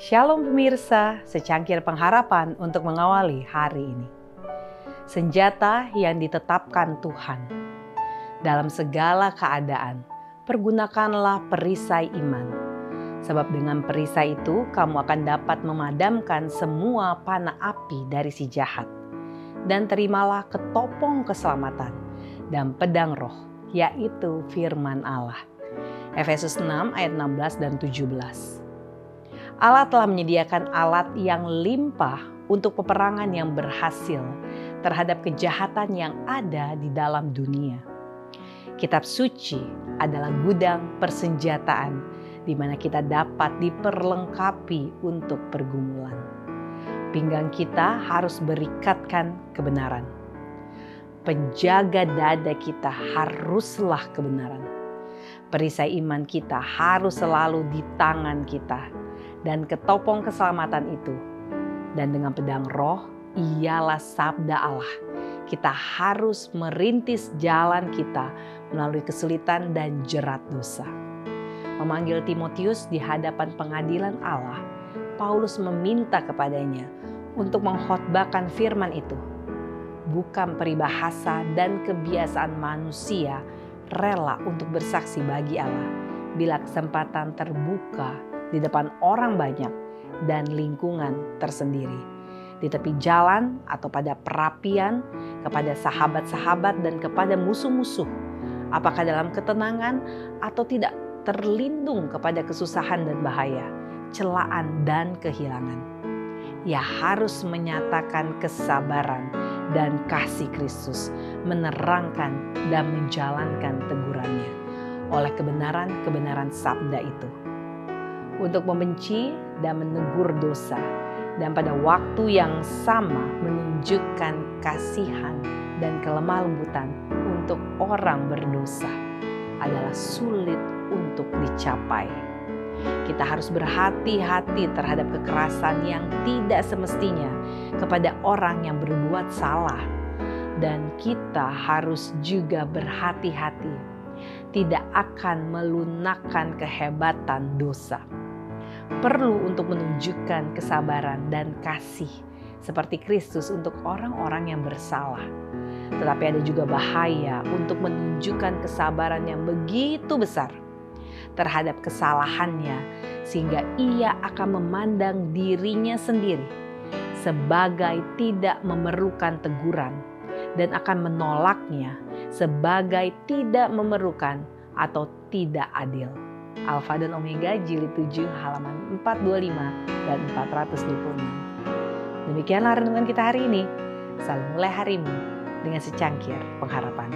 Shalom pemirsa, secangkir pengharapan untuk mengawali hari ini. Senjata yang ditetapkan Tuhan. Dalam segala keadaan, pergunakanlah perisai iman. Sebab dengan perisai itu kamu akan dapat memadamkan semua panah api dari si jahat. Dan terimalah ketopong keselamatan dan pedang roh, yaitu firman Allah. Efesus 6 ayat 16 dan 17. Allah telah menyediakan alat yang limpah untuk peperangan yang berhasil terhadap kejahatan yang ada di dalam dunia. Kitab suci adalah gudang persenjataan di mana kita dapat diperlengkapi untuk pergumulan. Pinggang kita harus berikatkan kebenaran. Penjaga dada kita haruslah kebenaran. Perisai iman kita harus selalu di tangan kita dan ketopong keselamatan itu. Dan dengan pedang roh, ialah sabda Allah. Kita harus merintis jalan kita melalui kesulitan dan jerat dosa. Memanggil Timotius di hadapan pengadilan Allah, Paulus meminta kepadanya untuk mengkhotbahkan firman itu. Bukan peribahasa dan kebiasaan manusia rela untuk bersaksi bagi Allah bila kesempatan terbuka di depan orang banyak dan lingkungan tersendiri. Di tepi jalan atau pada perapian, kepada sahabat-sahabat dan kepada musuh-musuh. Apakah dalam ketenangan atau tidak terlindung kepada kesusahan dan bahaya, celaan dan kehilangan. Ia harus menyatakan kesabaran dan kasih Kristus, menerangkan dan menjalankan tegurannya oleh kebenaran-kebenaran sabda itu untuk membenci dan menegur dosa, dan pada waktu yang sama menunjukkan kasihan dan kelemah lembutan untuk orang berdosa adalah sulit untuk dicapai. Kita harus berhati-hati terhadap kekerasan yang tidak semestinya kepada orang yang berbuat salah, dan kita harus juga berhati-hati. Tidak akan melunakkan kehebatan dosa perlu untuk menunjukkan kesabaran dan kasih seperti Kristus untuk orang-orang yang bersalah. Tetapi ada juga bahaya untuk menunjukkan kesabaran yang begitu besar terhadap kesalahannya sehingga ia akan memandang dirinya sendiri sebagai tidak memerlukan teguran dan akan menolaknya sebagai tidak memerlukan atau tidak adil. Alfa dan Omega jilid 7 halaman 425 dan 426. Demikianlah renungan kita hari ini. Salam mulai harimu dengan secangkir pengharapan.